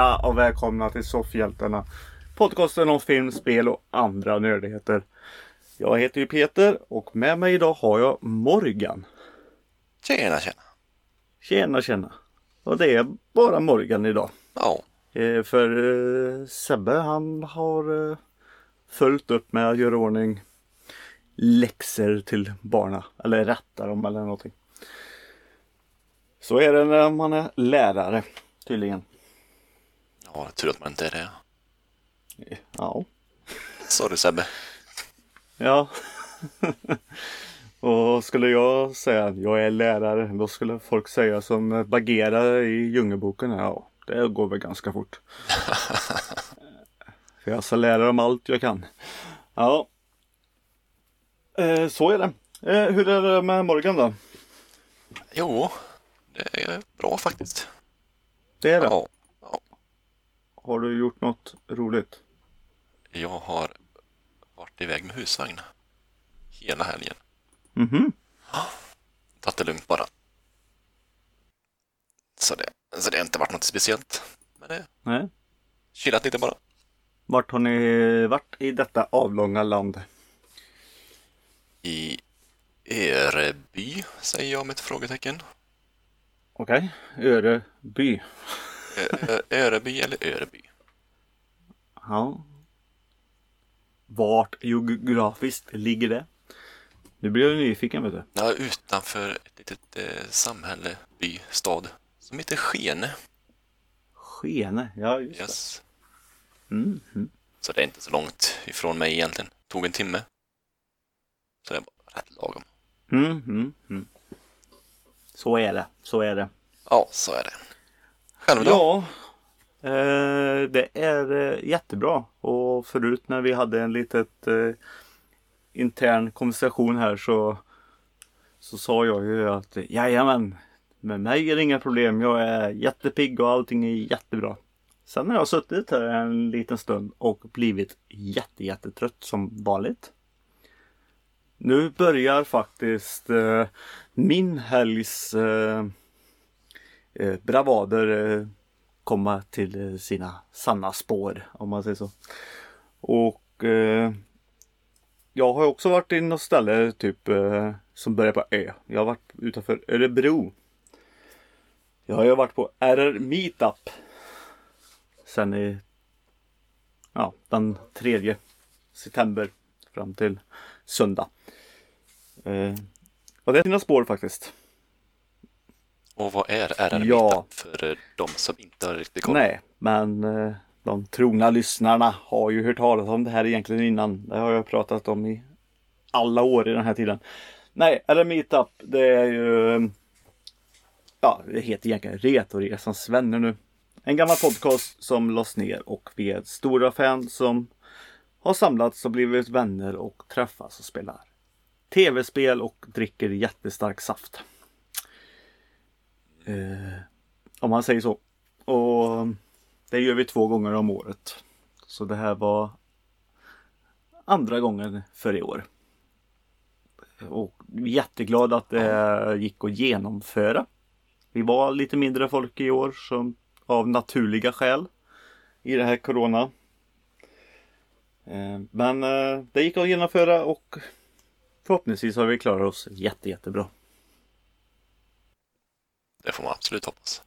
Tja och välkomna till Soffhjältarna. Podcasten om film, spel och andra nördigheter. Jag heter ju Peter och med mig idag har jag Morgan. Tjena, tjena. Tjena tjena. Och det är bara Morgan idag. Ja, Eh, för eh, Sebbe han har eh, följt upp med att göra ordning läxor till barna. Eller rätta dem eller någonting. Så är det när man är lärare tydligen. Ja, tur att man inte är det. Ja. Sorry Sebbe. Ja. Och skulle jag säga att jag är lärare, då skulle folk säga som Bagheera i Djungelboken. Ja, det går väl ganska fort. För jag ska lära dem allt jag kan. Ja. Eh, så är det. Eh, hur är det med Morgan då? Jo, det är bra faktiskt. Det är det. Ja. Har du gjort något roligt? Jag har varit iväg med husvagn hela helgen. Mhm. Tagit det lugnt bara. Så det, så det har inte varit något speciellt. Men det Nej. chillat lite bara. Vart har ni varit i detta avlånga land? I Öreby, säger jag med ett frågetecken. Okej, Öreby. Öreby eller Öreby? Ja. Vart geografiskt ligger det? Nu blir jag nyfiken vet du. Ja, utanför ett litet eh, samhälle, by, stad som heter Skene. Skene, ja just Yes. det. Mm, mm. Så det är inte så långt ifrån mig egentligen. Tog en timme. Så det var rätt lagom. Mm, mm, mm. Så är det, så är det. Ja, så är det. Själv då? Ja, eh, det är eh, jättebra. Och förut när vi hade en litet eh, intern konversation här så, så sa jag ju att jajamän, med mig är det inga problem. Jag är jättepigg och allting är jättebra. Sen har jag suttit här en liten stund och blivit jätte, jättetrött som vanligt. Nu börjar faktiskt eh, min helgs eh, Eh, bravader eh, komma till eh, sina sanna spår om man säger så. Och eh, jag har också varit i något ställe typ eh, som börjar på Ö. Jag har varit utanför Örebro. Jag har ju varit på RR Meetup. Sen i ja, den 3 september fram till söndag. Eh, och det är sina spår faktiskt. Och vad är RR Ja. För eh, de som inte har riktigt koll? Nej, men eh, de trogna lyssnarna har ju hört talas om det här egentligen innan. Det har jag pratat om i alla år i den här tiden. Nej, eller Meetup, det är ju Ja, det heter egentligen Retoresans vänner nu. En gammal podcast som lades ner och vi är stora fans som har samlats och blivit vänner och träffas och spelar tv-spel och dricker jättestark saft. Eh, om man säger så. Och det gör vi två gånger om året. Så det här var andra gången för i år. Och jätteglad att det gick att genomföra. Vi var lite mindre folk i år som av naturliga skäl i det här Corona. Eh, men eh, det gick att genomföra och förhoppningsvis har vi klarat oss jätte, jättebra. Det får man absolut hoppas.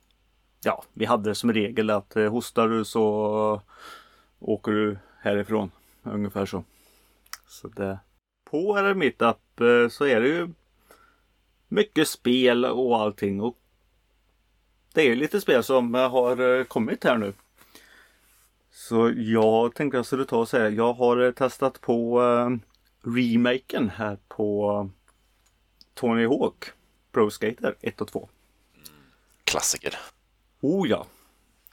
Ja, vi hade som regel att eh, hostar du så åker du härifrån. Ungefär så. Så det, på RR Meetup eh, så är det ju mycket spel och allting. Och det är lite spel som eh, har kommit här nu. Så jag tänkte jag skulle ta och säga, jag har testat på eh, remaken här på Tony Hawk Pro Skater 1 och 2. Klassiker. Oh ja.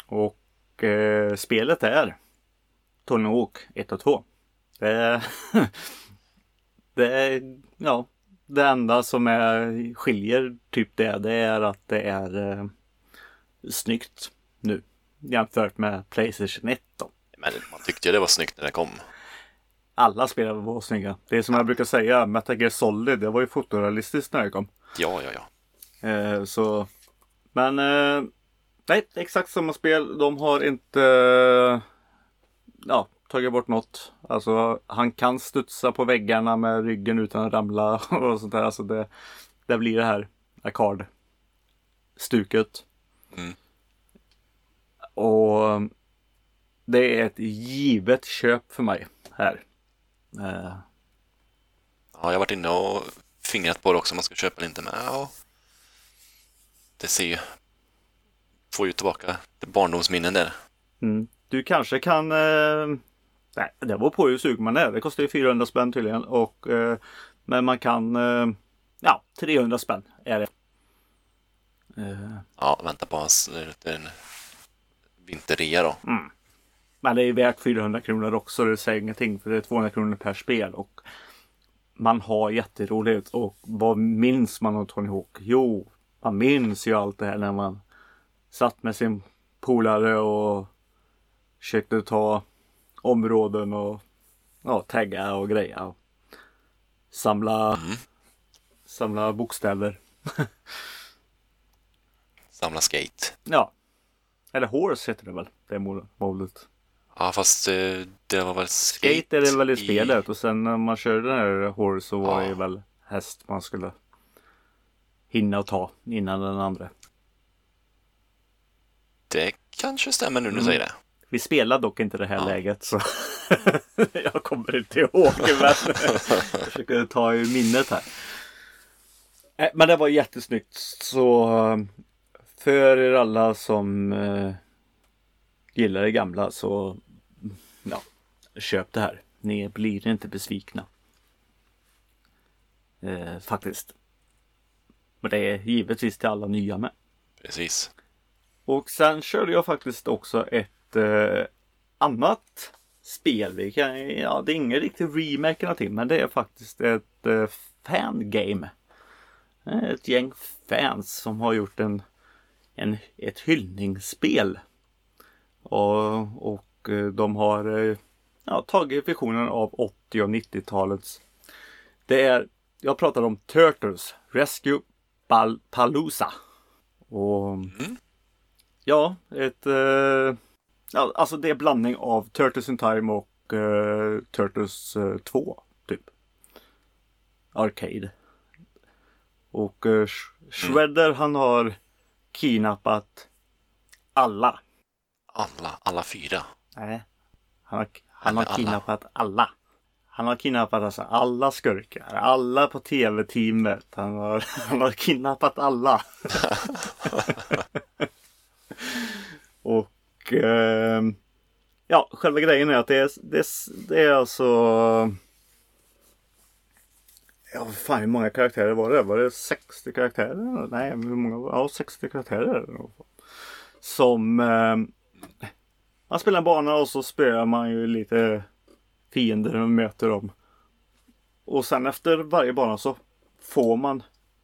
Och eh, spelet är Tony Hawk 1 och 2. Det är, det är, ja, det enda som är, skiljer typ det, det är att det är eh, snyggt nu jämfört med Playstation 1 då. Men man tyckte ju det var snyggt när det kom. Alla spel var snygga. Det är som jag brukar säga, Metal Gear Solid, det var ju fotorealistiskt när det kom. Ja, ja, ja. Eh, så, men eh, Nej, exakt samma spel. De har inte eh, ja, tagit bort något. Alltså han kan studsa på väggarna med ryggen utan att ramla och sånt där. Alltså det, det blir det här arkad stuket. Mm. Och det är ett givet köp för mig här. Eh, Ja, jag har varit inne och fingrat på det också om man ska köpa eller inte, men ja. Det ser ju... Får ju tillbaka barndomsminnen där. Mm. Du kanske kan... Eh, nej, det beror på hur sugen man är. Det kostar ju 400 spänn tydligen. Och, eh, men man kan... Eh, ja, 300 spänn är det. Eh, Ja, vänta på hans en vinterrea då. men det är värt 400 kronor också. Det säger ingenting för det är 200 kronor per spel. Och man har jätteroligt. Och vad minns man av Tony Hawk? Jo, man minns ju allt det här när man satt med sin polare och försökte ta områden och ja, tagga och greja. Och samla, Mm. samla bokstäver. Samla skate. Ja. Eller Horse heter det väl, det mål- målet. Ja, fast eh, det var väl skate, Skate är det väl i- spelet och sen när man körde den här Horse så var Ja. det väl häst man skulle hinna och ta innan den andra. Det kanske stämmer nu när du Mm. säger det. Vi spelar dock inte det här Ja. läget så jag kommer inte ihåg men jag försöker ta i minnet här. Eh, Men det var jättesnyggt så eh, för er alla som eh, gillar det gamla så ja, köp det här. Ni blir inte besvikna. Eh, faktiskt. Men det är givetvis till alla nya med. Precis. Och sen körde jag faktiskt också ett eh, annat spel. Vi kan, ja, det är ingen riktig remake eller någonting, men det är faktiskt ett eh, fangame. Eh, Ett gäng fans som har gjort en, en, ett hyllningsspel. Och, och eh, de har eh, ja, tagit visionen av 80 och 90-talets. Det är, jag pratar om Turtles Rescue Pal- Palooza. Och Ja, ett... Eh, alltså det är blandning av Turtles in Time och eh, Turtles eh, 2, typ. Arcade. Och eh, Sh- Shredder han har kidnappat alla. Alla, alla fyra. Nej. Han har, han har Alla. kidnappat alla. Han har kidnappat alltså alla skurkar, alla på tv-teamet. Han har, han har kidnappat alla. Och ehm, ja, själva grejen är att det är, det är, det är alltså Ja, fan hur många karaktärer var det? Var det 60 karaktärer? Nej, hur många? Ja, 60 karaktärer. Som eh, man spelar en bana och så spöar man ju lite fiender och möter dem. Och sen efter varje bana så får man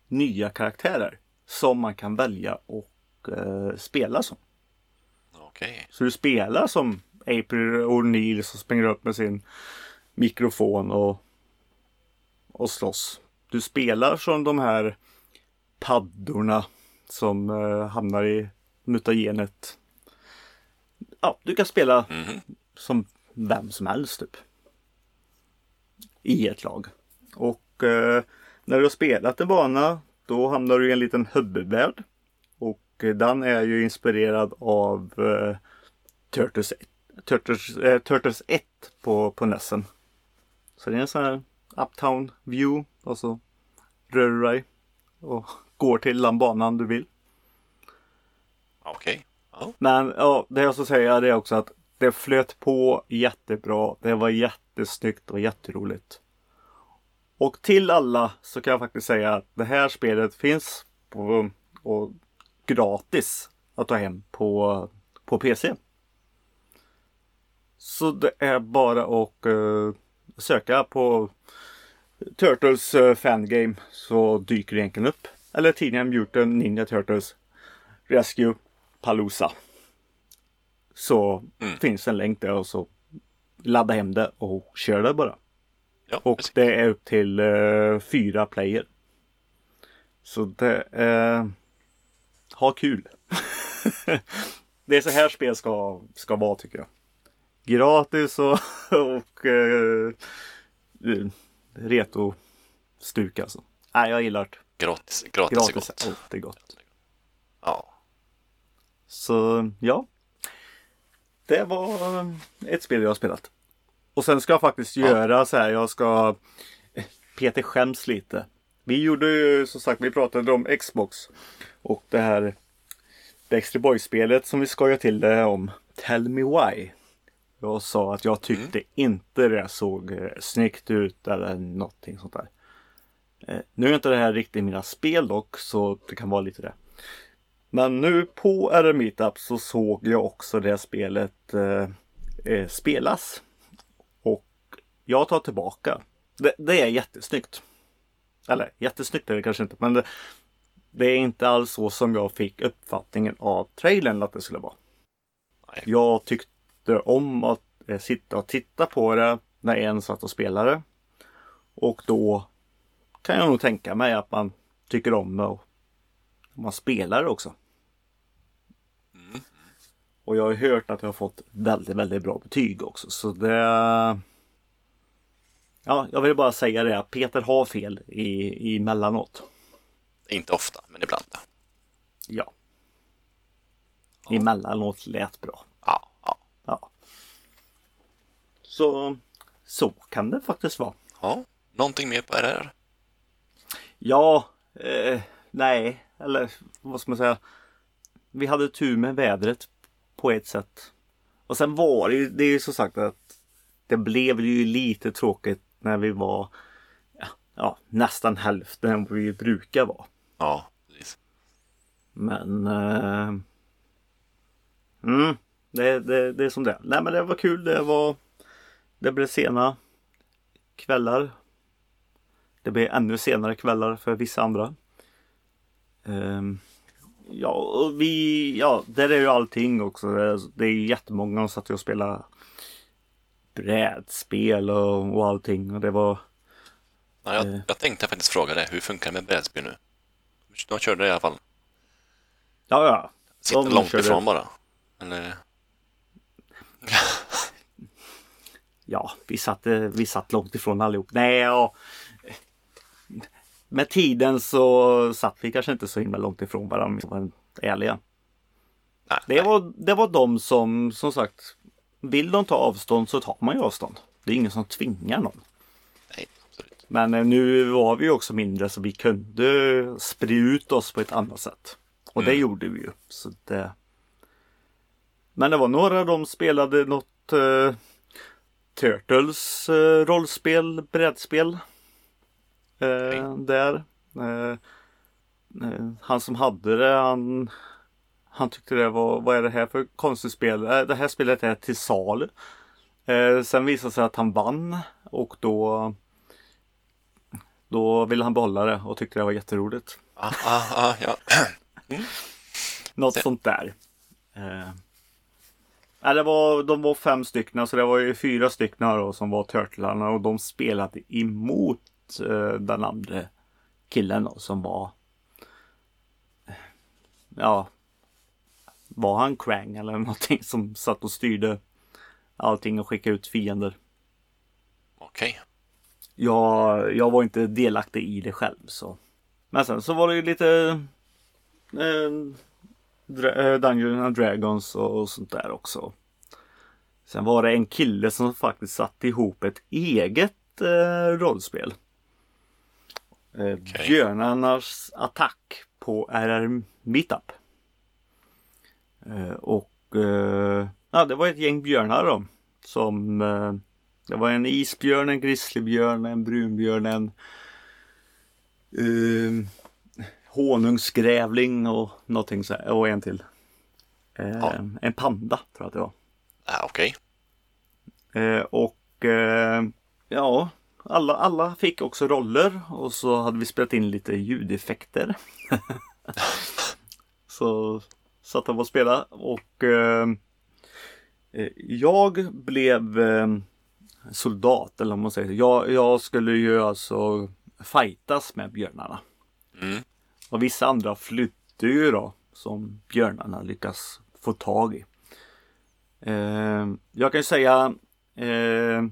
nya karaktärer som man kan välja och eh, spela som. Okej. Så du spelar som April O'Neil som springer upp med sin mikrofon och, och slåss. Du spelar som de här paddorna som eh, hamnar i mutagenet. Ja, du kan spela Mhm. som vem som helst typ. I ett lag. Och eh, när du har spelat en bana då hamnar du i en liten huvudvärld. Och eh, den är ju inspirerad av eh, Turtles, 1, Turtles, eh, Turtles 1 på, på Nessen. Så det är en sån här Uptown view och så rör du dig och går till den banan du vill. Okej. Ja. Men ja, det jag ska säga är också att det flöt på jättebra. Det var jättesnyggt och jätteroligt. Och till alla så kan jag faktiskt säga att det här spelet finns på, och gratis att ta hem på, på PC. Så det är bara att uh, söka på Turtles uh, Fangame så dyker det egentligen upp. Eller tidningen Mutant Ninja Turtles Rescue Palooza. Så Mm. finns en länk där och så ladda hem det och kör det bara. Ja, Och precis. det är upp till eh, fyra player. Så det är... Ha kul. det är så här spel ska, ska vara tycker jag. Gratis och, och uh, reto stuk alltså. Nej, jag gillar det. Gratis, gratis, gratis är gott. Det är gott. Ja. Så ja. Det var eh, ett spel jag har spelat. Och sen ska jag faktiskt göra så här. Jag ska Peter skäms lite. Vi gjorde ju som sagt, vi pratade om Xbox. Och det här Backstreet Boys-spelet som vi skojade till det om. Tell Me Why. Jag sa att jag tyckte mm. inte det såg eh, snyggt ut eller någonting sånt där. Eh, nu är inte det här riktigt mina spel dock så det kan vara lite det. Men nu på RR Meetup så såg jag också det spelet eh, eh, spelas. Och jag tar tillbaka. Det, det, är jättesnyggt. Eller jättesnyggt är det kanske inte men det, det, är inte alls så som jag fick uppfattningen av trailern att det skulle vara. Nej. Jag tyckte om att eh, sitta och titta på det när en satt och spelade. Och då kan jag nog tänka mig att man tycker om det och man spelar det också. Mm. Och jag har hört att jag har fått väldigt, väldigt bra betyg också. Så det... Ja, jag vill bara säga det att Peter har fel i, emellanåt. Inte ofta, men ibland. Ja. ja. Emellanåt lät bra. Ja, ja. ja. Så, så kan det faktiskt vara. Ja, någonting mer på RR? Ja, eh, nej, eller vad ska man säga? Vi hade tur med vädret på ett sätt. Och sen var det ju, det är ju så sagt att det blev ju lite tråkigt när vi var ja, ja nästan hälften än vad vi brukar vara. Ja, precis. Men eh, mm, det, det, det är som det är. Nej men det var kul. Det var Det blev sena kvällar det blir ännu senare kvällar för vissa andra. Um, ja, och vi, ja, där är ju allting också. Det är jättemånga som satt och spelade brädspel och, och allting. Och det var... Ja, jag, eh, jag tänkte faktiskt fråga dig, hur funkar det med brädspel nu? De körde det i alla fall. Ja, ja. Sitter de långt körde... ifrån bara? Eller? ja, vi satt, vi satt långt ifrån allihop. Nej, ja med tiden så satt vi kanske inte så himla långt ifrån varandra om ärliga. Nej, det, var, det var de som, som sagt, vill de ta avstånd så tar man ju avstånd. Det är ingen som tvingar någon. Nej, absolut. Men eh, nu var vi också mindre så vi kunde sprida ut oss på ett annat sätt. Och mm. det gjorde vi ju. Så det... Men det var några de spelade något uh, Turtles uh, rollspel, brädspel eh, där. Eh, eh, han som hade det, han, han tyckte det var, vad är det här för konstigt spel? Eh, det här spelet är till salu. Eh, sen visade det sig att han vann och då då ville han behålla det och tyckte det var jätteroligt. Ah, ah, ah, ja. Mm. Något det. sånt där. Eh, det var, de var fem stycken, så det var ju fyra stycken då, som var Turtlarna och de spelade emot uh, den andra killen då, som var Ja Var han Krang eller någonting som satt och styrde allting och skickade ut fiender. Okej. Okay. Jag, jag var inte delaktig i det själv så. Men sen så var det ju lite eh, Dungeons and Dragons och, och sånt där också. Sen var det en kille som faktiskt satte ihop ett eget eh, rollspel. Eh, okay. Björnarnas attack på RR Meetup. Eh, och eh, ja, det var ett gäng björnar då. Som Det var en isbjörn, en grizzlybjörn, en brunbjörn, en eh, honungsgrävling och någonting så här. Och en till. Ja. En panda tror jag att det var. Ah, Okej. Okay. Och ja, alla, alla fick också roller och så hade vi spelat in lite ljudeffekter. så satt han och spelade och eh, eh, jag blev eh, soldat eller vad man säger. Jag, jag skulle ju alltså fightas med björnarna. Mm. Och vissa andra flydde ju då som björnarna lyckas få tag i. Eh, jag kan ju säga eh,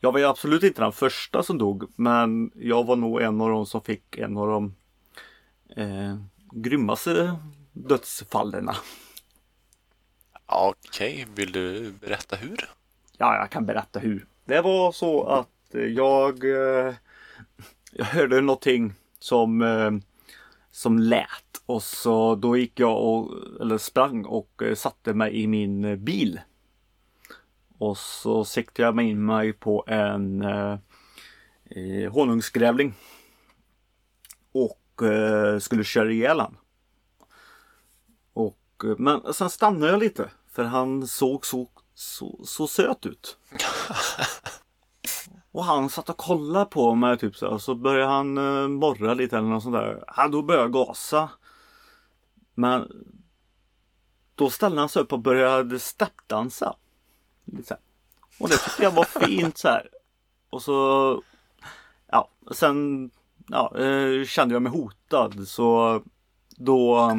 Jag var ju absolut inte den första som dog men jag var nog en av de som fick en av de eh, grymmaste dödsfallen. Okej, vill du berätta hur? Ja, jag kan berätta hur. Det var så att jag eh, Jag hörde någonting som eh, Som lät och så då gick jag och eller sprang och eh, satte mig i min bil. Och så siktade jag mig in mig på en eh, eh, honungsgrävling. Och eh, skulle köra ihjäl han. Och, eh, men sen stannade jag lite. För han såg så, så, så söt ut. Och han satt och kollade på mig typ så här, och så började han eh, morra lite eller något sånt där. Ja, då började jag gasa. Men då ställde han sig upp och började steppdansa. Och det tyckte jag var fint så här. Och så Ja, sen ja, eh, kände jag mig hotad så då,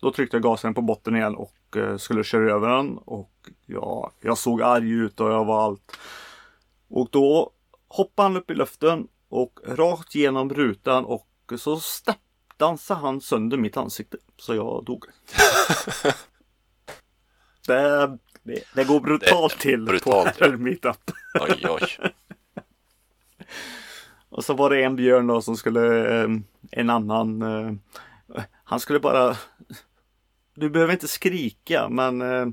då tryckte jag gasen på botten igen och eh, skulle köra över den och ja, jag såg arg ut och jag var allt. Och då hoppade han upp i luften och rakt genom rutan och så steppdansade han sönder mitt ansikte. Så jag dog. det, det, det går brutalt till brutalt, på. Meetup. Oj, oj. Och så var det en björn då som skulle, eh, en annan, eh, han skulle bara, du behöver inte skrika men eh,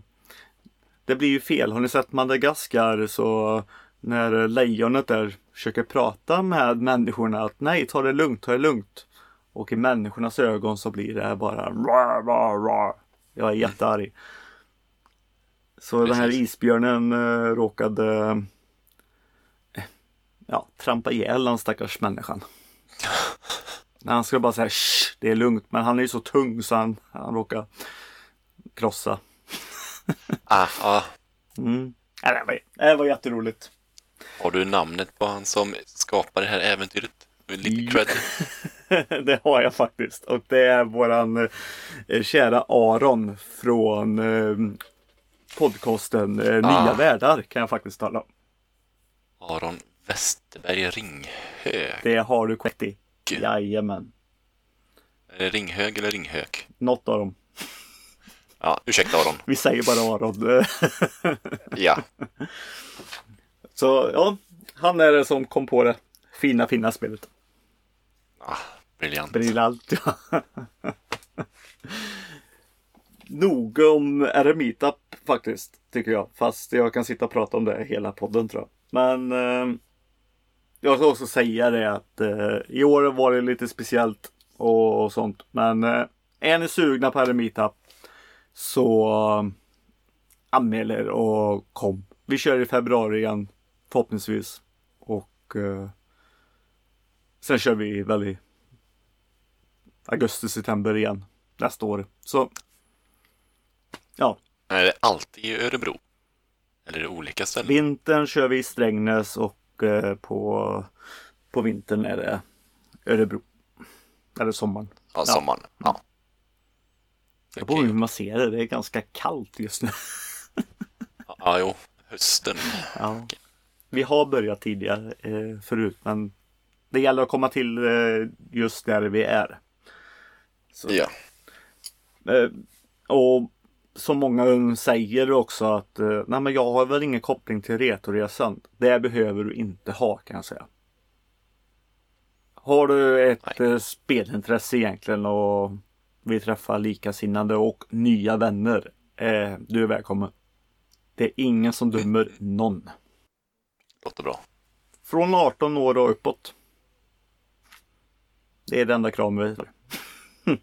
det blir ju fel. Har ni sett Madagaskar så när lejonet där försöker prata med människorna att nej, ta det lugnt, ta det lugnt. Och i människornas ögon så blir det bara rar, rar, rar. Jag är jättearg. Så den här Precis. isbjörnen eh, råkade eh, ja, trampa ihjäl den stackars människan. Han skulle bara säga Shh, det är lugnt. Men han är ju så tung så han, han råkar krossa. Ah, ah. Mm. Ja, Det, var, det var jätteroligt. Har du namnet på han som skapar det här äventyret? Lite cred. det har jag faktiskt. Och det är våran eh, kära Aron från eh, podcasten eh, Nya Ah. Världar kan jag faktiskt tala om. Aron Westerberg Ringhög. Det har du korrekt i. Jajamän. Är det Ringhög eller Ringhök? Något av dem. Ja, ursäkta Aron. Vi säger bara Aron. Ja, Så ja, han är det som kom på det fina, fina spelet. ah, briljant. Briljant ja. Nog om Eremitup faktiskt, tycker jag. Fast jag kan sitta och prata om det hela podden tror jag. Men eh, jag ska också säga det att eh, i år var det lite speciellt och, och sånt. Men eh, är ni sugna på Eremitup så eh, anmäl er och kom. Vi kör i februari igen förhoppningsvis. Och eh, sen kör vi väl i augusti, september igen nästa år. Så ja, Men är det alltid i Örebro? Eller är det olika ställen? vintern kör vi i Strängnäs och eh, på, på vintern är det Örebro. Eller sommaren. Ja, sommaren. Ja. Jag på Okej. hur man ser det, det är ganska kallt just nu. Ja, jo. Hösten. Ja. Vi har börjat tidigare eh, förut men det gäller att komma till eh, just där vi är. Så. Ja. Och som många säger också att eh, nej men jag har väl ingen koppling till Retoresan. Det behöver du inte ha kan jag säga. Har du ett Nej. eh, spelintresse egentligen och vill träffa likasinnande och nya vänner. Eh, du är välkommen. Det är ingen som dömer någon. Låter bra. Från 18 år och uppåt. Det är det enda kravet vi har.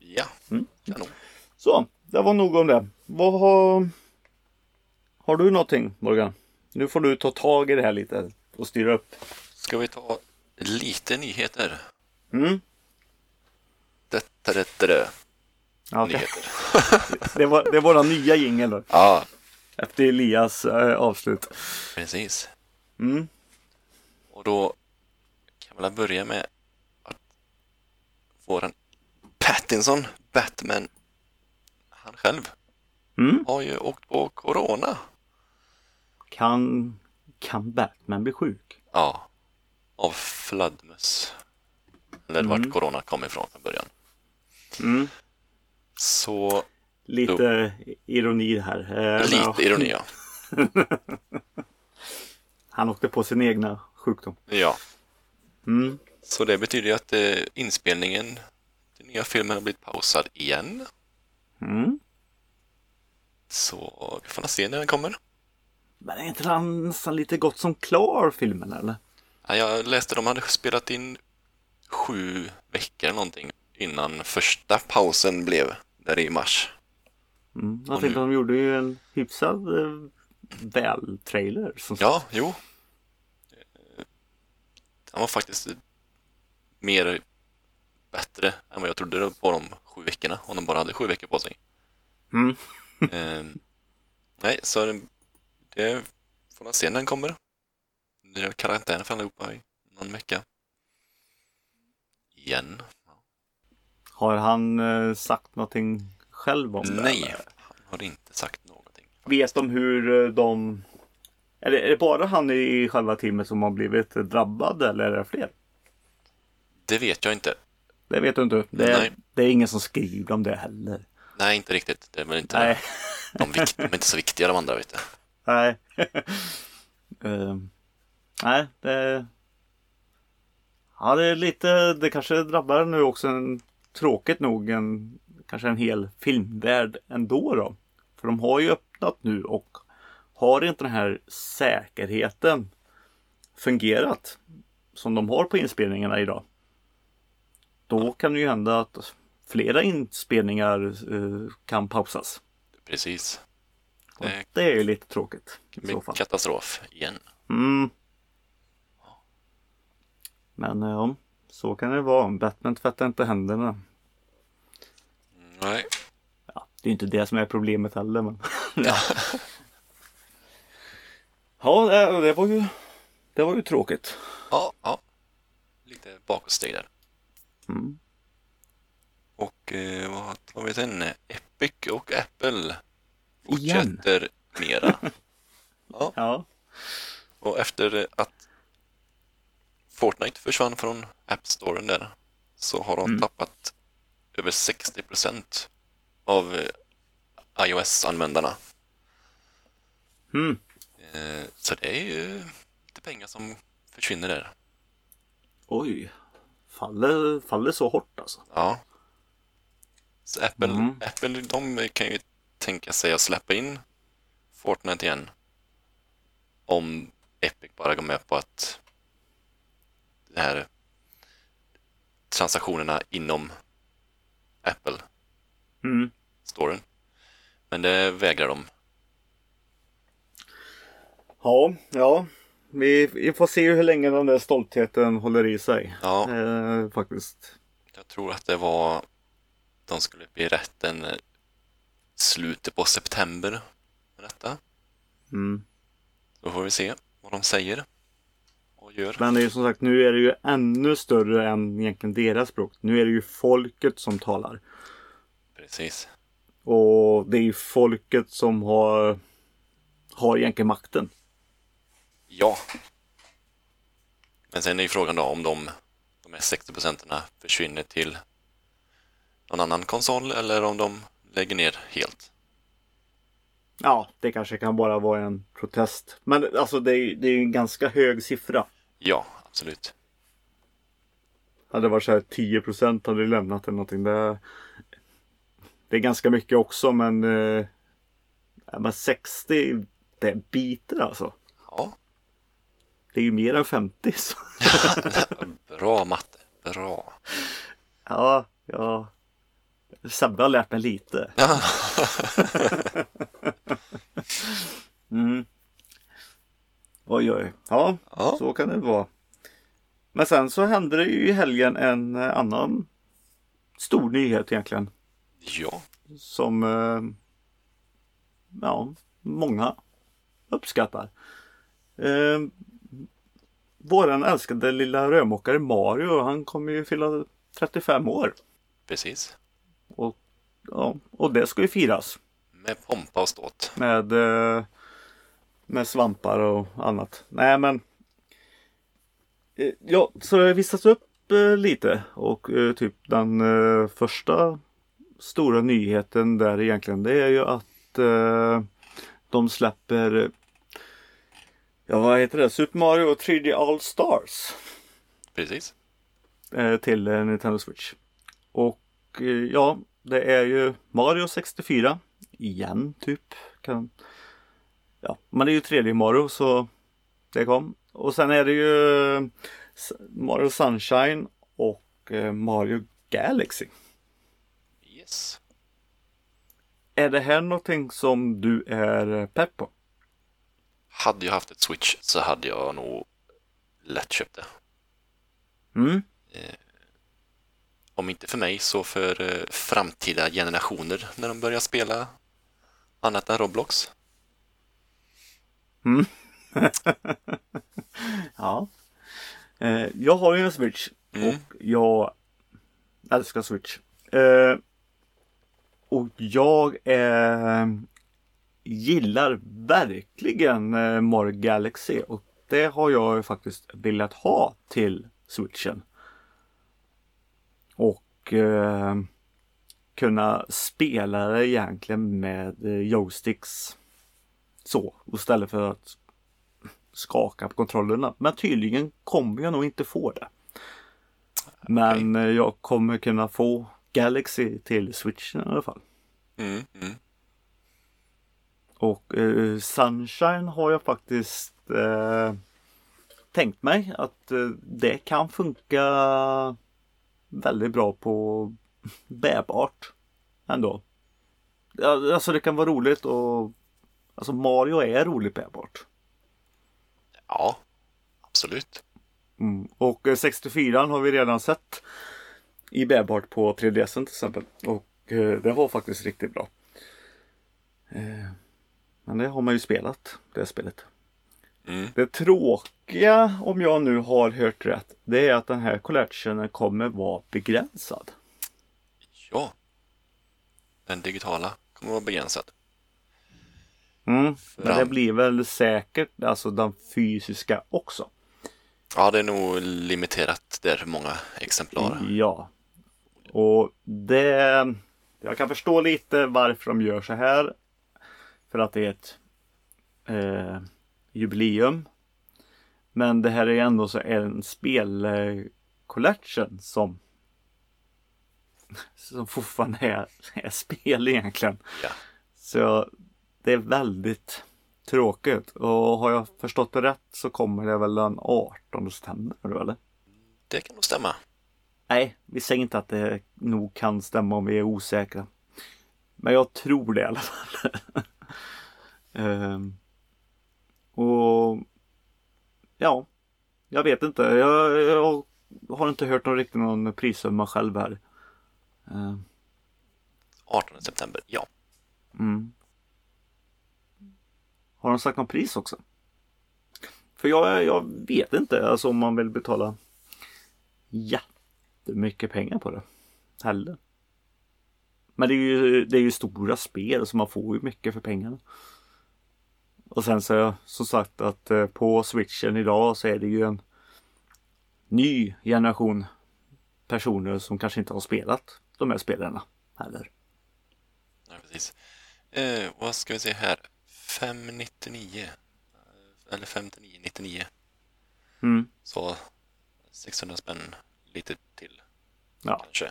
Ja, Mm. Kanon. Så, det var nog om det. Vad har... Har du någonting Morgan? Nu får du ta tag i det här lite och styra upp. Ska vi ta lite nyheter? Mm. Detta, detta, det. Okej. Nyheter. det, var, det är våra nya jingel Ja, efter Elias eh, avslut. precis. Mm. Och då kan väl börja med att våran Pattinson, Batman, han själv, Mm. har ju åkt på Corona. Kan, kan Batman bli sjuk? Ja, av fladdermöss. Eller Mm. vart Corona kom ifrån från början. Mm. Så Lite ironi här. Eh, lite ja. ironi ja. Han åkte på sin egna sjukdom. Ja, Mm. så det betyder ju att eh, inspelningen nya filmen har blivit pausad igen. Mm. Så vi får se när den kommer. Men är inte han nästan lite gott som klar filmen eller? Ja, Jag läste de hade spelat in sju veckor eller någonting innan första pausen blev där i mars. Mm. Jag tänkte nu- de gjorde ju en hyfsad eh, väl-trailer. Ja, jo. Eh, Han var faktiskt mer bättre än vad jag trodde på de sju veckorna, om de bara hade sju veckor på sig. Mm. Eh, nej, så det, det får man se när den kommer. Det är karantän för allihopa i någon vecka. Igen. Har han eh, sagt någonting själv om det? Nej, eller? han har inte sagt någonting. Vet de hur eh, de... Är det, är det bara han i själva teamet som har blivit drabbad eller är det fler? Det vet jag inte. Det vet du inte. Det är, det är ingen som skriver om det heller. Nej, inte riktigt. Det är väl inte Nej. de, vikt, de är inte så viktiga de andra, vet du. Nej. Ehm, nej, det... Ja, det är lite... Det kanske drabbar nu också en, tråkigt nog en, kanske en hel filmvärld ändå då. För de har ju öppnat nu och har inte den här säkerheten fungerat som de har på inspelningarna idag. Då kan det ju hända att flera inspelningar eh, kan pausas. Precis. Och Det är ju lite tråkigt. I så fall. katastrof igen. Mm. Men eh, ja, så kan det vara. Batman tvättar inte händerna. Nej. Ja, det är inte det som är problemet heller. Men... ja, ja det, det var ju det var ju tråkigt. Ja, ja. Lite bakåtsteg där. Mm. Och eh, vad har vi sen? Epic och Apple Igen. fortsätter mera. ja, Ja. och efter att Fortnite försvann från App Storen där så har de Mm. tappat över 60 procent av eh, iOS-användarna. Mm. Eh, så det är ju lite pengar som försvinner där. Oj. Faller, faller så hårt alltså. Ja. Så Apple, Mm. Apple de kan ju tänka sig att släppa in Fortnite igen. Om Epic bara går med på att det här transaktionerna inom Apple Mm. storen. Men det vägrar de. Ja, ja. Vi, vi får se hur länge den där stoltheten håller i sig. Ja, Eh, faktiskt. jag tror att det var de skulle upp i rätten slutet på september detta. Mm. Då får vi se vad de säger och gör. Men det är ju som sagt, nu är det ju ännu större än egentligen deras språk. Nu är det ju folket som talar. Precis. Och det är ju folket som har, har egentligen makten. Ja. Men sen är ju frågan då om de, de här 60 procenterna försvinner till någon annan konsol eller om de lägger ner helt. Ja, det kanske kan bara vara en protest. Men alltså det är, det är ju en ganska hög siffra. Ja, absolut. Hade det varit så här 10 procent hade lämnat eller någonting. Det, det är ganska mycket också men, eh, men 60 det biter alltså. Ja, Det är ju mer än 50. Så. bra matte. Bra. Ja, ja. Sebbe har lärt mig lite. Mm. Oj, oj. Ja, Ja. så kan det vara. Men sen så hände det ju i helgen en eh, annan stor nyhet egentligen. ja. Som eh, ja, många uppskattar. Våran älskade lilla rörmokare Mario, han kommer ju fylla 35 år. Precis. Och, ja, och det ska ju firas Med pompa och ståt. med, eh, med svampar och annat. Nej men. eh, Ja, så det har visats upp eh, lite och typ den första stora nyheten där egentligen det är ju att de släpper Ja vad heter det? Super Mario 3D All Stars Precis. eh, till eh, Nintendo Switch. Och eh, ja, det är ju Mario 64 igen typ. Kan... Ja, men det är ju 3D Mario så det kom. Och sen är det ju Mario Sunshine och Mario Galaxy. Yes. Är det här någonting som du är pepp på? Hade jag haft ett Switch så hade jag nog lätt köpt det. Mm. Om inte för mig så för eh, framtida generationer när de börjar spela annat än Roblox. Ja. Eh, jag har ju en Switch Mm. och jag älskar Switch. Eh, och jag eh, gillar verkligen eh, Mario Galaxy och det har jag faktiskt velat ha till Switchen. Och eh, kunna spela det egentligen med eh, joysticks. Så istället för att skaka på kontrollerna. Men tydligen kommer jag nog inte få det. Men eh, jag kommer kunna få Galaxy till switchen i alla fall. Mm, mm. Och eh, Sunshine har jag faktiskt eh, tänkt mig att eh, det kan funka väldigt bra på bärbart ändå. Alltså det kan vara roligt och Alltså Mario är roligt bärbart. Ja, absolut. Mm. Och eh, 64 har vi redan sett i bärbart på 3DS till exempel. Och eh, det var faktiskt riktigt bra. Men det har man ju spelat, det spelet. Mm. Det tråkiga, om jag nu har hört rätt, det är att den här collectionen kommer vara begränsad. Ja. Den digitala kommer vara begränsad. Mm. Men det blir väl säkert alltså den fysiska också. Ja, det är nog limiterat där hur många exemplar. Ja. Och det... Jag kan förstå lite varför de gör så här. För att det är ett eh, jubileum. Men det här är ändå så en spelcollection som som fortfarande är, är spel egentligen. Ja. Så det är väldigt tråkigt. Och har jag förstått det rätt så kommer det väl den 18 september eller? Det kan nog stämma. Nej, vi säger inte att det nog kan stämma om vi är osäkra. Men jag tror det i alla fall. Ehm, och ja, jag vet inte. Jag, jag har inte hört någon riktigt någon prissumma själv här. Ehm, 18 september, ja. Mm. Har de sagt någon pris också? För jag, jag vet inte alltså om man vill betala jättemycket pengar på det. Heller. Men det är ju, det är ju stora spel så man får ju mycket för pengarna. Och sen så som sagt att eh, på switchen idag så är det ju en ny generation personer som kanske inte har spelat de här spelarna heller. ja precis. Eh, vad ska vi se här? 599. Eh, Eller 5999. Mm. Så 600 spänn lite till Ja. kanske.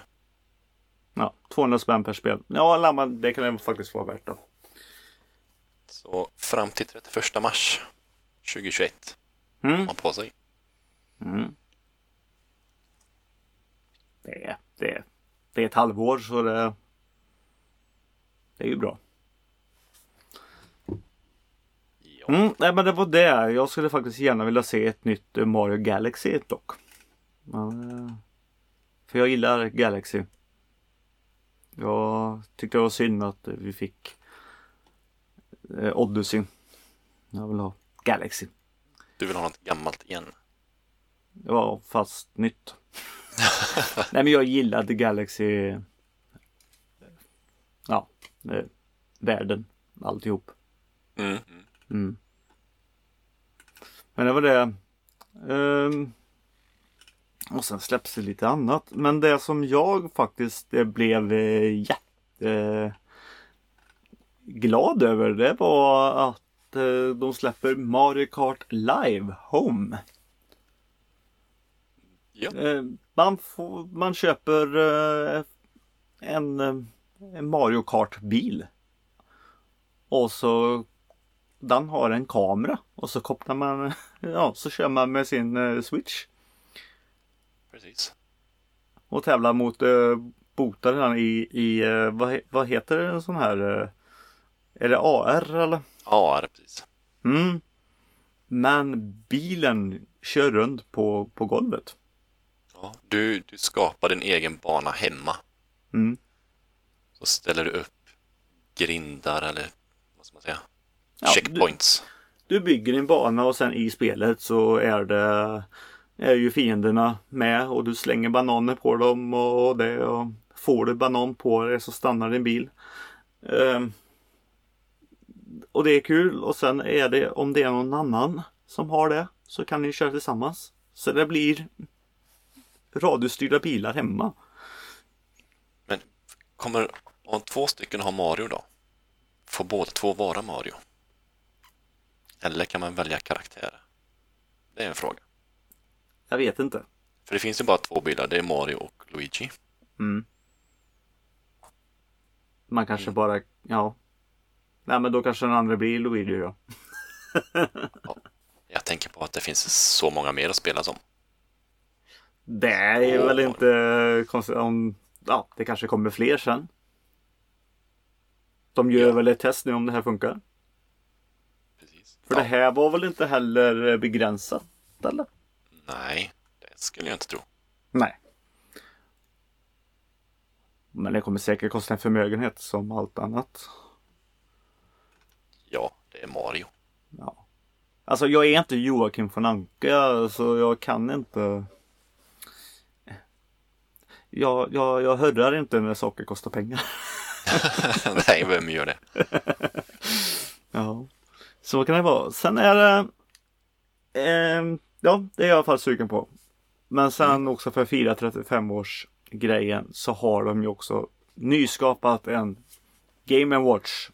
Ja, 200 spänn per spel. Ja, det kan det faktiskt vara värt då. Så fram till 31 mars 2021 har Mm. man på sig. Mm. Det, är, det, är, det är ett halvår så det, det är ju bra. Mm, nej men det var det. Jag skulle faktiskt gärna vilja se ett nytt Mario Galaxy dock. Men, eh, för jag gillar Galaxy. Jag tyckte det var synd att vi fick eh, Odyssey. Jag vill ha Galaxy. du vill ha något gammalt igen. Ja, fast nytt. Nej men jag gillade Galaxy. Ja, eh, världen, alltihop. Mm. Mm. Men det var det. Ehm, och sen släpps det lite annat. Men det som jag faktiskt eh, blev eh, jätte glad över det var att eh, de släpper Mario Kart Live Home. Ja. Eh, man, får, man köper eh, en, en Mario Kart-bil. Och så den har en kamera och så kopplar man, ja så kör man med sin switch Precis. och tävlar mot eh, botaren i, i vad, vad heter en sån här, är det AR eller? Är precis. Mm. Men bilen kör runt på, på golvet. Ja. Du, du skapar din egen bana hemma. Mm. Så ställer du upp grindar eller vad ska man säga? Ja, Checkpoints. Du bygger din bana och sen i spelet så är det är ju fienderna med och du slänger bananer på dem och det och får du banan på dig så stannar din bil. Ehm, och det är kul och sen är det om det är någon annan som har det så kan ni köra tillsammans. Så det blir radiostyrda bilar hemma. Men kommer, om två stycken har Mario då? Får båda två vara Mario? Eller kan man välja karaktär? Det är en fråga. Jag vet inte. För det finns ju bara två bilar, det är Mario och Luigi. Mm. Man kanske bara, ja. Nej men då kanske den andra blir Luigi då. Jag tänker på att det finns så många mer att spela som. Det är Åh. väl inte konstigt om, ja det kanske kommer fler sen. De gör Ja. väl ett test nu om det här funkar. Precis. För Ja, det här var väl inte heller begränsat eller? Nej, det skulle jag inte tro. Nej. Men det kommer säkert kosta en förmögenhet som allt annat. Mario. Ja. Alltså jag är inte Joakim von Anka så jag kan inte. Jag, jag, jag hörrar inte när saker kostar pengar. Nej, vem gör det? Ja. Så kan det vara. Sen är det. Eh, ja, det är jag i alla fall sugen på. Men sen också för att fira 35 års grejen så har de ju också nyskapat en Game Watch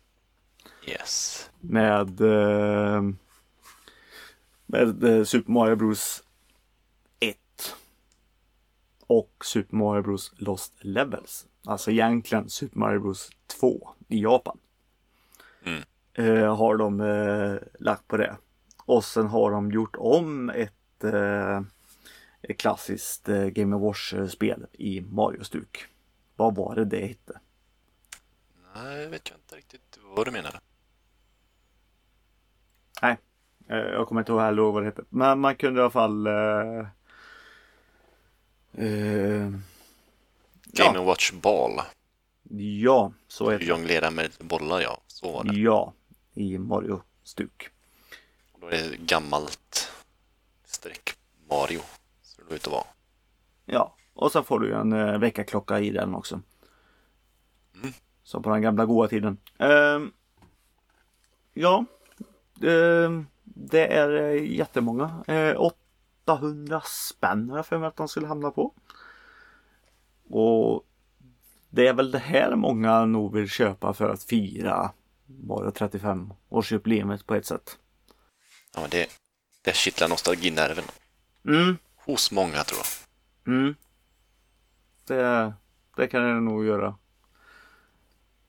Yes. med, eh, med eh, Super Mario Bros 1 och Super Mario Bros Lost Levels. Alltså egentligen Super Mario Bros 2 i Japan. Mm. Eh, har de eh, lagt på det. Och sen har de gjort om ett, eh, ett klassiskt eh, Game Watch-spel i Mario-stuk. Vad var det det hette? Nej, vet jag inte riktigt vad du menar. Nej, eh, jag kommer inte ihåg heller vad det hette. Men man kunde i alla fall eh, eh, Game ja, Watch Ball. ja, så heter det. Jonglera med bollar, ja. Så var det. Ja, i Mario-stuk. Och då är det gammalt streck Mario. Så det ut att vara. Ja, och så får du en eh, väckarklocka i den också. Mm. Som på den gamla goda tiden. Ehm, ja, det är eh, jättemånga. Eh, 800 spänn har jag för mig att de skulle hamna på. Och det är väl det här många nog vill köpa för att fira bara 35 årsjubileet på ett sätt. Ja, det, det kittlar nostalginerven. Mm, Hos många, tror jag. Mm. Det, det kan det nog göra.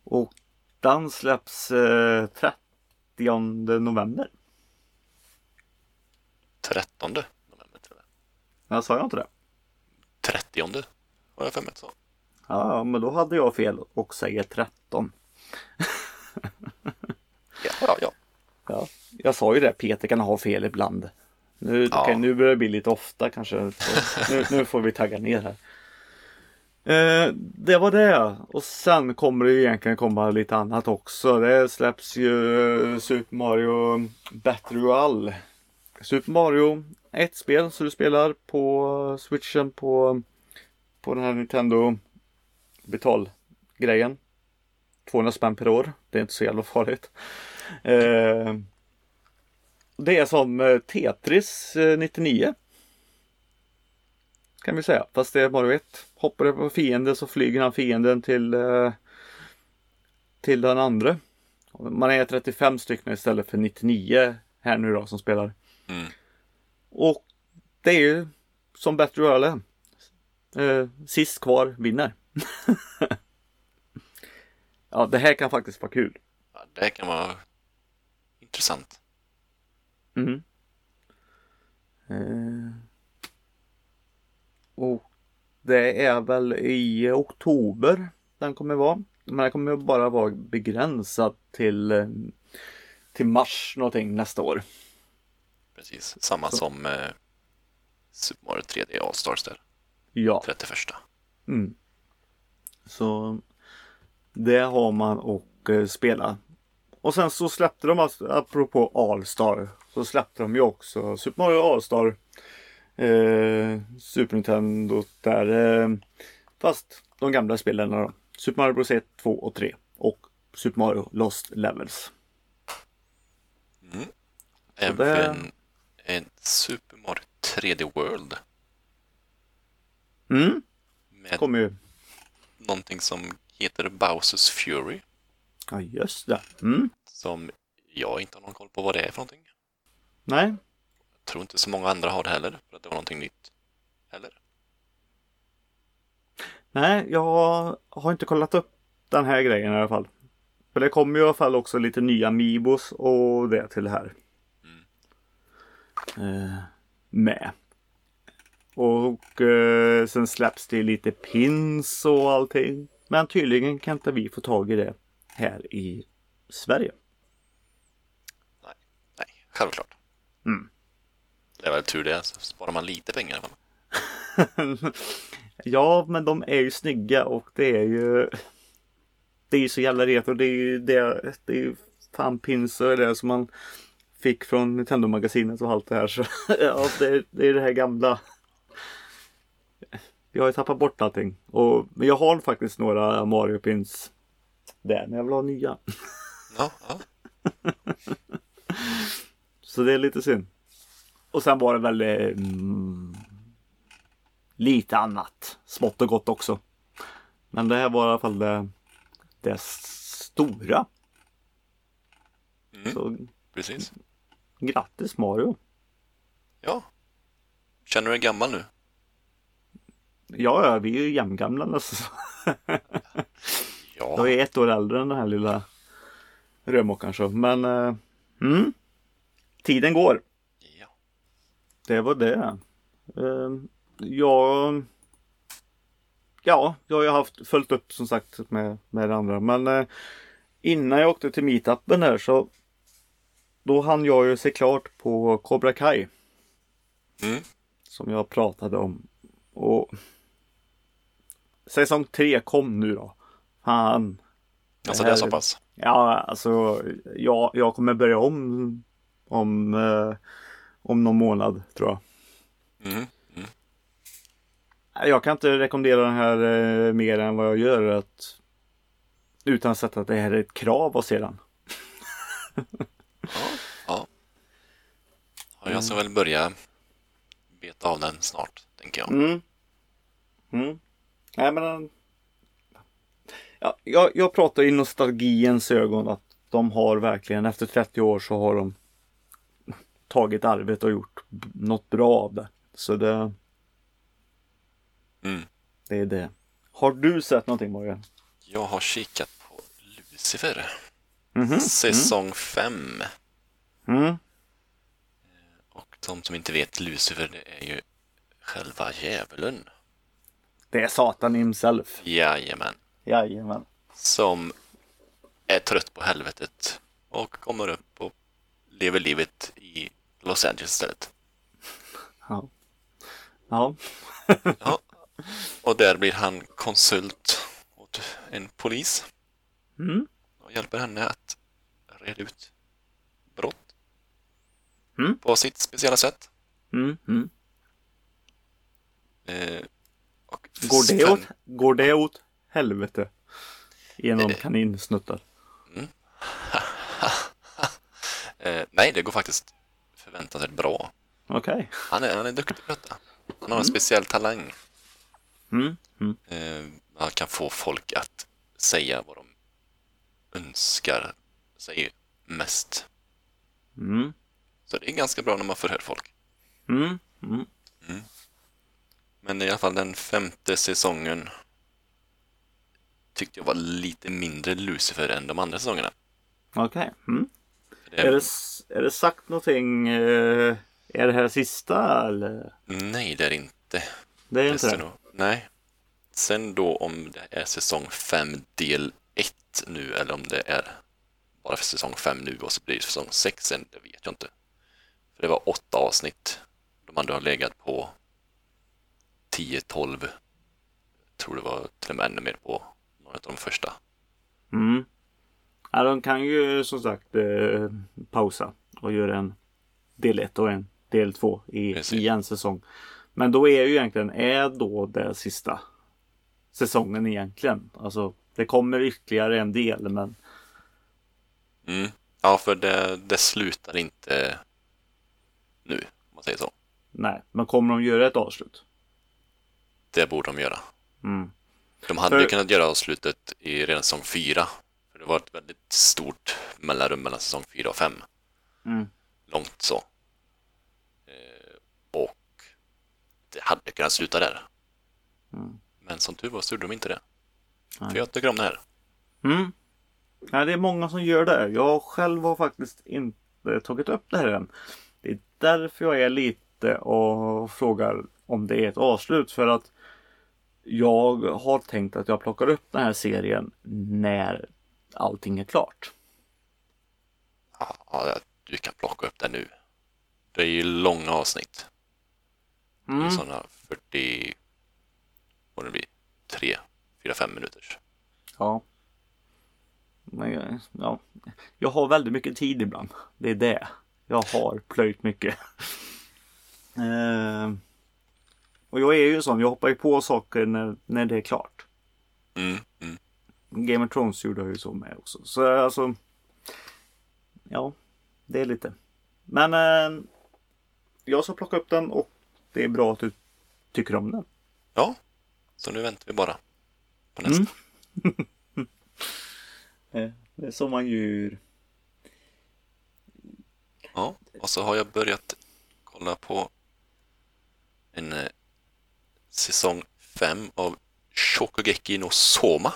Och den släpps eh, 30 november. 13 november, tror jag. Jag sa jag inte det? 30 har jag för mig så. Ja, men då hade jag fel och säger 13. Ja, ja, ja. Ja, jag sa ju det, Peter kan ha fel ibland. Nu, Ja. okej, nu börjar det bli lite ofta kanske. Nu, nu får vi tagga ner här. Eh, det var det. Och sen kommer det ju egentligen komma lite annat också. Det släpps ju Super Mario Battle Royale. Super Mario ett spel som du spelar på switchen på på den här Nintendo betalgrejen. 200 spänn per år. Det är inte så jävla farligt. Eh, det är som eh, Tetris eh, 99. Kan vi säga. Fast det är bara ett. Hoppar det på fienden så flyger han fienden till eh, till den andra. Man är 35 stycken istället för 99 här nu då som spelar. Mm. Och det är ju som Battle Royale. Eh, sist kvar vinner. ja, det här kan faktiskt vara kul. Ja, det kan vara intressant. Mm. Eh, och det är väl i oktober den kommer vara. Men den kommer bara vara begränsad till, till mars någonting nästa år. Precis, samma Så. som eh, Super Mario 3D All-Stars där, Ja. 31. Mm. Så det har man och eh, spela. Och sen så släppte de alltså, apropå All-Star, så släppte de ju också Super Mario All-Star eh, Super Nintendo där. Eh, fast de gamla spelen då. Super Mario Bros 1, 2 och 3 och Super Mario Lost Levels. Mm. Så det- Även en Super Mario 3D World Mm, med kommer ju. någonting som heter Bowsers Fury Ja just det. Mm. som jag inte har någon koll på vad det är för någonting. Nej, tror inte så många andra har det heller, för att det var någonting nytt. Eller? Nej, jag har inte kollat upp den här grejen i alla fall. För det kommer ju i alla fall också lite nya Mibos och det till det här. Eh, med. Och eh, sen släpps det lite pins och allting. Men tydligen kan inte vi få tag i det här i Sverige. Nej, självklart. Mm. Det är väl tur det, så sparar man lite pengar i alla fall. ja, men de är ju snygga och det är ju Det är ju så jävla retro. Det är ju det, det är ju fan pins och det som man fick från Nintendo-magasinet och allt det här. Så ja, det, det är det här gamla. Jag har ju tappat bort allting. Och, men jag har faktiskt några Mario pins där, men jag vill ha nya. Ja, ja. Så det är lite synd. Och sen var det väl eh, mm, lite annat. Smått och gott också. Men det här var i alla fall det, det stora. Mm, Så precis. grattis Mario. Ja. Känner du dig gammal nu? Ja, ja, vi är ju jämngamla nästan. Ja. Jag är ett år äldre än den här lilla rörmokaren så. Men eh, mm, tiden går. Det var det. Eh, jag... Ja, jag har ju haft följt upp som sagt med, med det andra. Men eh, innan jag åkte till meetupen där så då hann jag ju se klart på Cobra Kai. Mm. Som jag pratade om. Och Säsong 3 kom nu då. Fan. Alltså Det det är här- så pass? Ja, alltså jag, jag kommer börja om om, eh, om någon månad tror jag. Mm. Jag kan inte rekommendera den här eh, mer än vad jag gör. Att, utan att sätta att det här är ett krav att se den. Ja. ja. ja. Jag ska väl börja beta av den snart, tänker jag. Mm. Mm. Nej men ja, jag, jag pratar i nostalgiens ögon att de har verkligen efter 30 år så har de tagit arvet och gjort något bra av det. Så det, Mm. det är det. Har du sett någonting Morgan? Jag har kikat på Lucifer, Mhm. säsong 5. Mm. Och de som inte vet, Lucifer, det är ju själva djävulen. Det är Satan himself. Jajamän. Jajamän. Som är trött på helvetet och kommer upp och lever livet i Los Angeles istället. Ja. Ja. Ja. Och där blir han konsult åt en polis Mm. och hjälper henne att reda ut brott Mm. på sitt speciella sätt. Mm. Mm. Eh, Går det åt, går det åt helvete? Genom Eh. kaninsnuttar. Eh, nej, det går faktiskt förväntansvärt bra. Okej. Han är, han är duktig på detta. Han har en speciell talang. Mm. Mm. Eh, han kan få folk att säga vad de önskar sig mest. Mm. Så det är ganska bra när man förhör folk. Mm. Mm. Men i alla fall den femte säsongen tyckte jag var lite mindre Lucifer än de andra säsongerna. Okej. Mm. Det Är, det, är det sagt någonting? Eh, är det här sista eller? Nej, det är det inte. Det är inte det? nog- Nej. Sen då om det är säsong 5 del 1 nu eller om det är bara för säsong 5 nu och så blir det säsong 6 sen, det vet jag inte. För det var åtta avsnitt. De andra har legat på 10-12. Tror det var till och med ännu mer på några av de första. Mm. Ja, de kan ju som sagt eh, pausa och göra en del 1 och en del 2 i, Precis. i en säsong. Men då är ju egentligen, är då det sista säsongen egentligen. Alltså det kommer ytterligare en del men Mm. Ja, för det, det slutar inte nu, om man säger så. nej. Men kommer de göra ett avslut? Det borde de göra. Mm. De hade För- ju kunnat göra avslutet i redan säsong 4. Det var ett väldigt stort mellanrum mellan säsong 4 och 5. Mm. Långt så. Eh, och det hade kunnat sluta där. Mm. Men som tur var så gjorde de inte det. Nej. För jag tycker om det här. Mm. Ja, det är många som gör det. Jag själv har faktiskt inte tagit upp det här än. Det är därför jag är lite och frågar om det är ett avslut. För att jag har tänkt att jag plockar upp den här serien när allting är klart. Ja, du kan plocka upp det nu. Det är ju långa avsnitt. Mm. Sådana 40, vad det blir, 3, 4, 5 minuters. Ja. Men ja. jag har väldigt mycket tid ibland. Det är det. Jag har plöjt mycket. Eh, och jag är ju sån. Jag hoppar ju på saker när, när det är klart. Mm, mm. Game of Thrones gjorde jag ju så med också. Så alltså. Ja, det är lite. Men eh, jag ska plocka upp den och det är bra att du tycker om den. Ja, så nu väntar vi bara på nästa. Mm. Eh, Det är så man gör. Ja, och så har jag börjat kolla på en eh, säsong 5 av Shokugeki no Soma.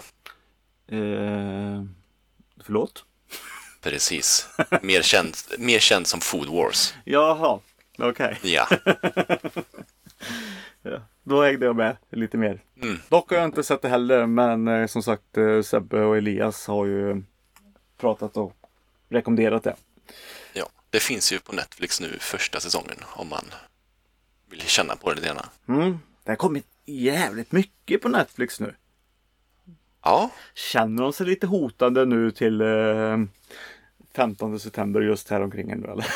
Eh, förlåt? Precis. Mer känd, mer känd som Food Wars. Jaha, okej. Ja. Ja, då hängde jag med lite mer. Mm. Dock har jag inte sett det heller, men eh, som sagt eh, Sebbe och Elias har ju pratat och rekommenderat det. ja. Det finns ju på Netflix nu första säsongen om man vill känna på det lite grann. Mm. Det har kommit jävligt mycket på Netflix nu. Ja, Känner de sig lite hotande nu till eh, 15 september just här omkring nu eller?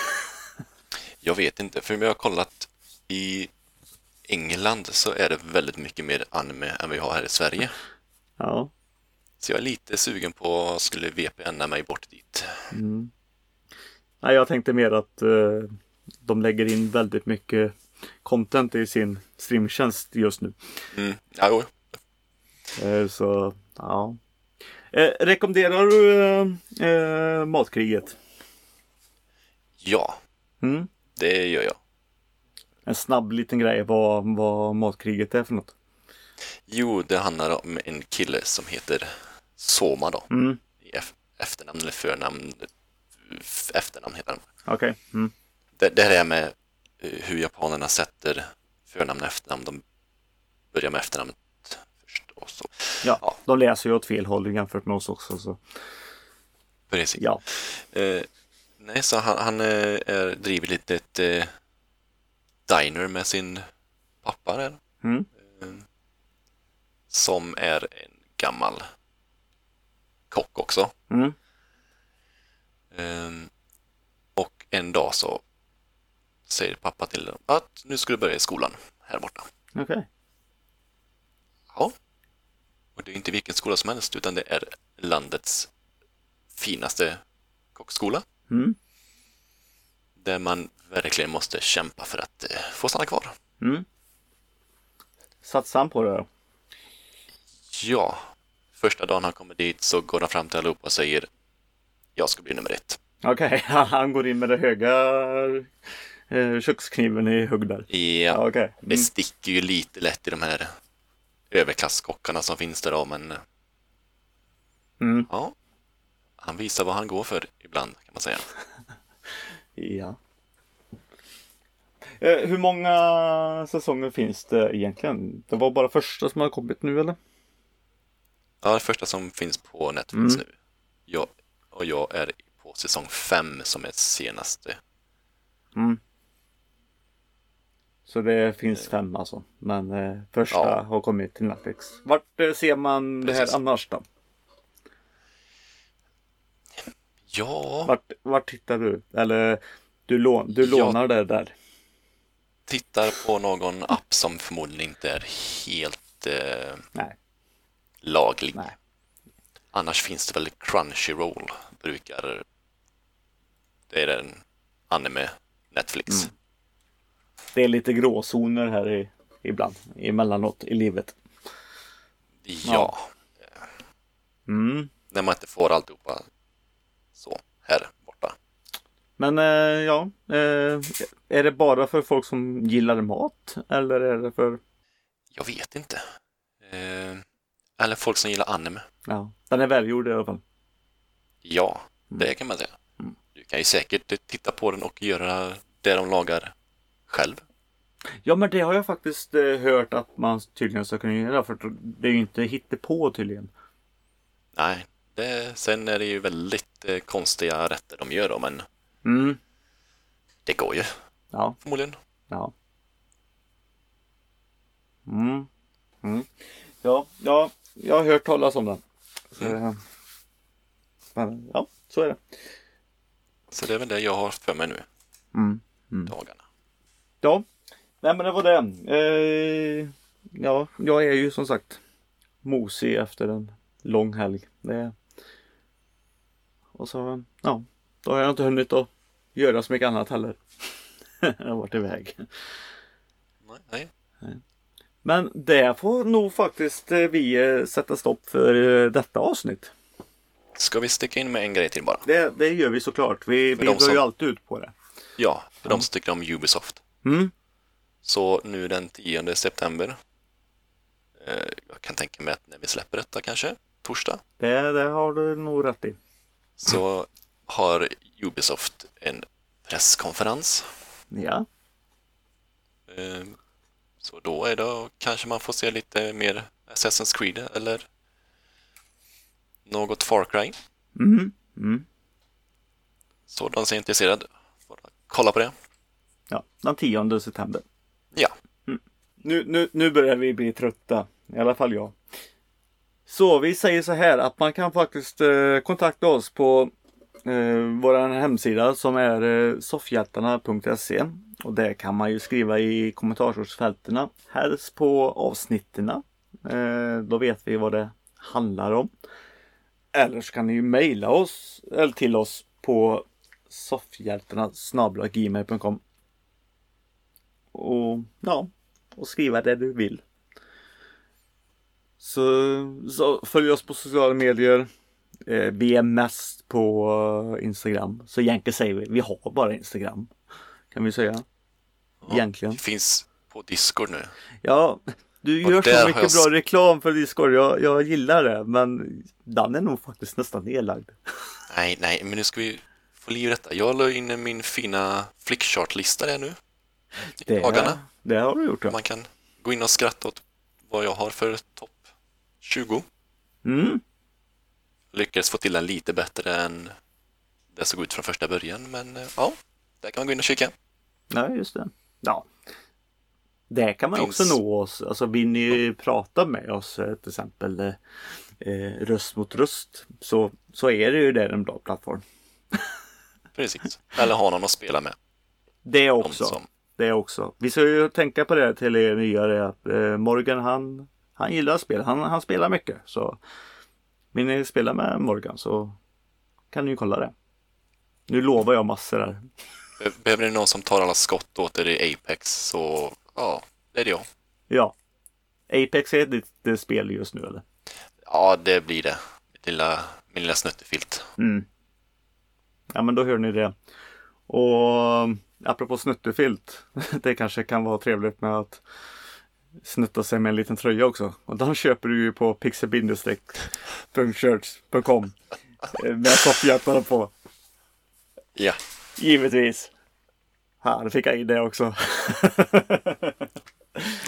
jag vet inte. För jag har kollat i England så är det väldigt mycket mer anime än vi har här i Sverige. Ja. Så jag är lite sugen på att skulle VPNa mig bort dit. Nej, jag tänkte mer att eh, de lägger in väldigt mycket content i sin streamtjänst just nu. Mm. Ja, jo. Eh, så, ja. Eh, rekommenderar du eh, eh, Matkriget? ja, Mm? det gör jag. En snabb liten grej vad, vad Matkriget är för något. Jo, det handlar om en kille som heter Soma då. Mm. I ef- efternamn eller förnamn. F- Efternamn heter han. Okej. Mm. Det, det här är med eh, hur japanerna sätter förnamn och efternamn. De börjar med efternamnet först och. Ja, Ja. de läser ju åt fel håll jämfört med oss också. Så. Precis. Ja. Eh, nej, så han, han eh, är, driver lite ett eh, diner med sin pappa där. Mm. Eh, som är en gammal kock också. Mm. Ehm, och en dag så säger pappa till dem att nu ska du börja i skolan här borta. Okej. Ja. Och det är inte vilken skola som helst, utan det är landets finaste kockskola. Mm. Där man verkligen måste kämpa för att eh, få stanna kvar. Mm. Satsar han på det då? Ja, första dagen han kommer dit så går han fram till allihopa och säger jag ska bli nummer ett. Okej, han går in med den höga eh, kökskniven i hugg där. Ja, Ja, okej. det Mm. sticker ju lite lätt i de här överklasskockarna som finns där då, men Mm. ja, han visar vad han går för ibland kan man säga. Ja. Eh, hur många säsonger finns det egentligen? Det var bara första som har kommit nu eller? Ja, det första som finns på Netflix Mm. nu. Jag, och jag är på säsong fem som är senaste. Mm. Så det finns fem alltså. Men eh, första Ja. har kommit till Netflix. Vart eh, ser man det Precis. här annars då? Ja, Vart, vart tittar du? Eller du, lån, du lånar det där? tittar på någon app som förmodligen inte är helt eh, Nej. laglig. Nej. Annars finns det väl Crunchyroll, brukar... Det är en anime Netflix. Mm. Det är lite gråzoner här i, ibland, emellanåt i livet. Ja, Mm. när man inte får alltihopa så här borta. Men eh, ja, eh, är det bara för folk som gillar mat? Eller är det för, Jag vet inte. Eh, eller folk som gillar anime. ja, den är välgjord i alla fall. Ja, det kan man säga. Mm. Du kan ju säkert titta på den och göra det de lagar själv. Ja men det har jag faktiskt eh, hört att man tydligen ska kunna göra för det är ju inte hittepå tydligen. Nej, det, sen är det ju väldigt eh, konstiga rätter de gör då, men Mm. det går ju Ja, förmodligen. ja. Mm. Mm. Ja, ja, jag har hört talas om den. Så, eh, men, ja, så är det. Så det är väl det jag har för mig nu, Mm. dagarna. Ja, nej men det var det. Eh, ja, jag är ju som sagt mosig efter en lång helg. Det... Och så, ja, då har jag inte hunnit att göra så mycket annat heller. jag har varit iväg. Nej, nej. Men det får nog faktiskt eh, vi eh, sätta stopp för eh, detta avsnitt. Ska vi sticka in med en grej till bara? Det, det gör vi såklart. Vi, För vi drar som- ju alltid ut på det. Ja, för de som tycker om Ubisoft. Mm. Så nu den 10 september, eh, jag kan tänka mig att när vi släpper detta kanske, torsdag, Det, det har du nog rätt i. så har Ubisoft en presskonferens. Ja. Eh, Så då är det kanske man får se lite mer Assassin's Creed eller något Far Cry. Mm. Mm. Så de som är intresserade kolla på det. Ja, den 10 september. Ja, Nu, nu, nu börjar vi bli trötta. I alla fall jag. Så vi säger så här att man kan faktiskt eh, kontakta oss på eh, vår hemsida som är eh, soffhjältarna.se och där kan man ju skriva i kommentarsfälten. Helst på avsnitterna. Eh, då vet vi vad det handlar om. Eller så kan ni ju mejla oss eller till oss på soffhjältarna gmail.com och ja, och skriva det du vill. Så, så följ oss på sociala medier. Eh, vi är mest på eh, Instagram. Så egentligen säger vi, vi har bara Instagram. Kan vi säga. Egentligen. det finns på Discord nu. Ja, du Och gör så mycket jag bra reklam för Discord. Jag, jag gillar det. Men den är nog faktiskt nästan nedlagd. Nej, nej, men nu ska vi få liv i detta. Jag la in min fina flickchart-lista där nu. Det, dagarna. det har du gjort ja. Man kan gå in och skratta åt vad jag har för topp 20. Mm. Lyckades få till den lite bättre än det såg ut från första början, men eh, ja, där kan man gå in och kika. Ja, just det. Ja. Där kan man Finns- också nå oss. Alltså vill ni prata med oss eh, till exempel eh, eh, röst mot röst så, så är det ju där en bra plattform. Precis. Eller ha någon att spela med. Det De också. som, Det också. Vi ska ju tänka på det till er nya det att eh, Morgan han han gillar spel. Han, han spelar mycket. Så vill ni spela med Morgan så kan ni ju kolla det. Nu lovar jag massor här. Be- Behöver ni någon som tar alla skott åt er i Apex så ja, det är det jag. Ja. Apex är ditt det spel just nu eller? Ja, det blir det. Mitt lilla, min lilla snuttefilt. Mm. Ja men då hör ni det. Och apropå snuttefilt. Det kanske kan vara trevligt med att snutta sig med en liten tröja också. Och den köper du ju på pixelbindestreck.shirts.com Med topphjärtarna på. Ja, Givetvis. Här fick jag in det också.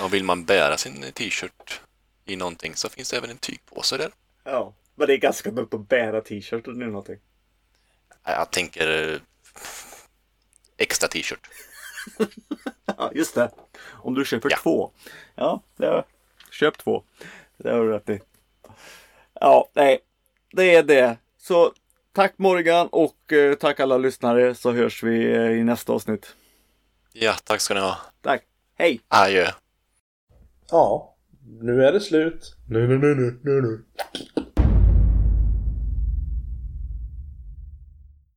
och vill man bära sin t-shirt i någonting så finns det även en tygpåse där. ja. Men det är ganska dumt att bära t-shirten i någonting. Jag tänker eh, extra t-shirt. Ja, just det. Om du köper Ja. två. Ja, det köp två. Det har du rätt i. Ja, nej. Det är det. Så tack Morgan och eh, tack alla lyssnare så hörs vi eh, i nästa avsnitt. Ja, tack ska ni ha. Tack. Hej! Adjö. Ja, nu är det slut. Nu, nu, nu, nu, nu, nu.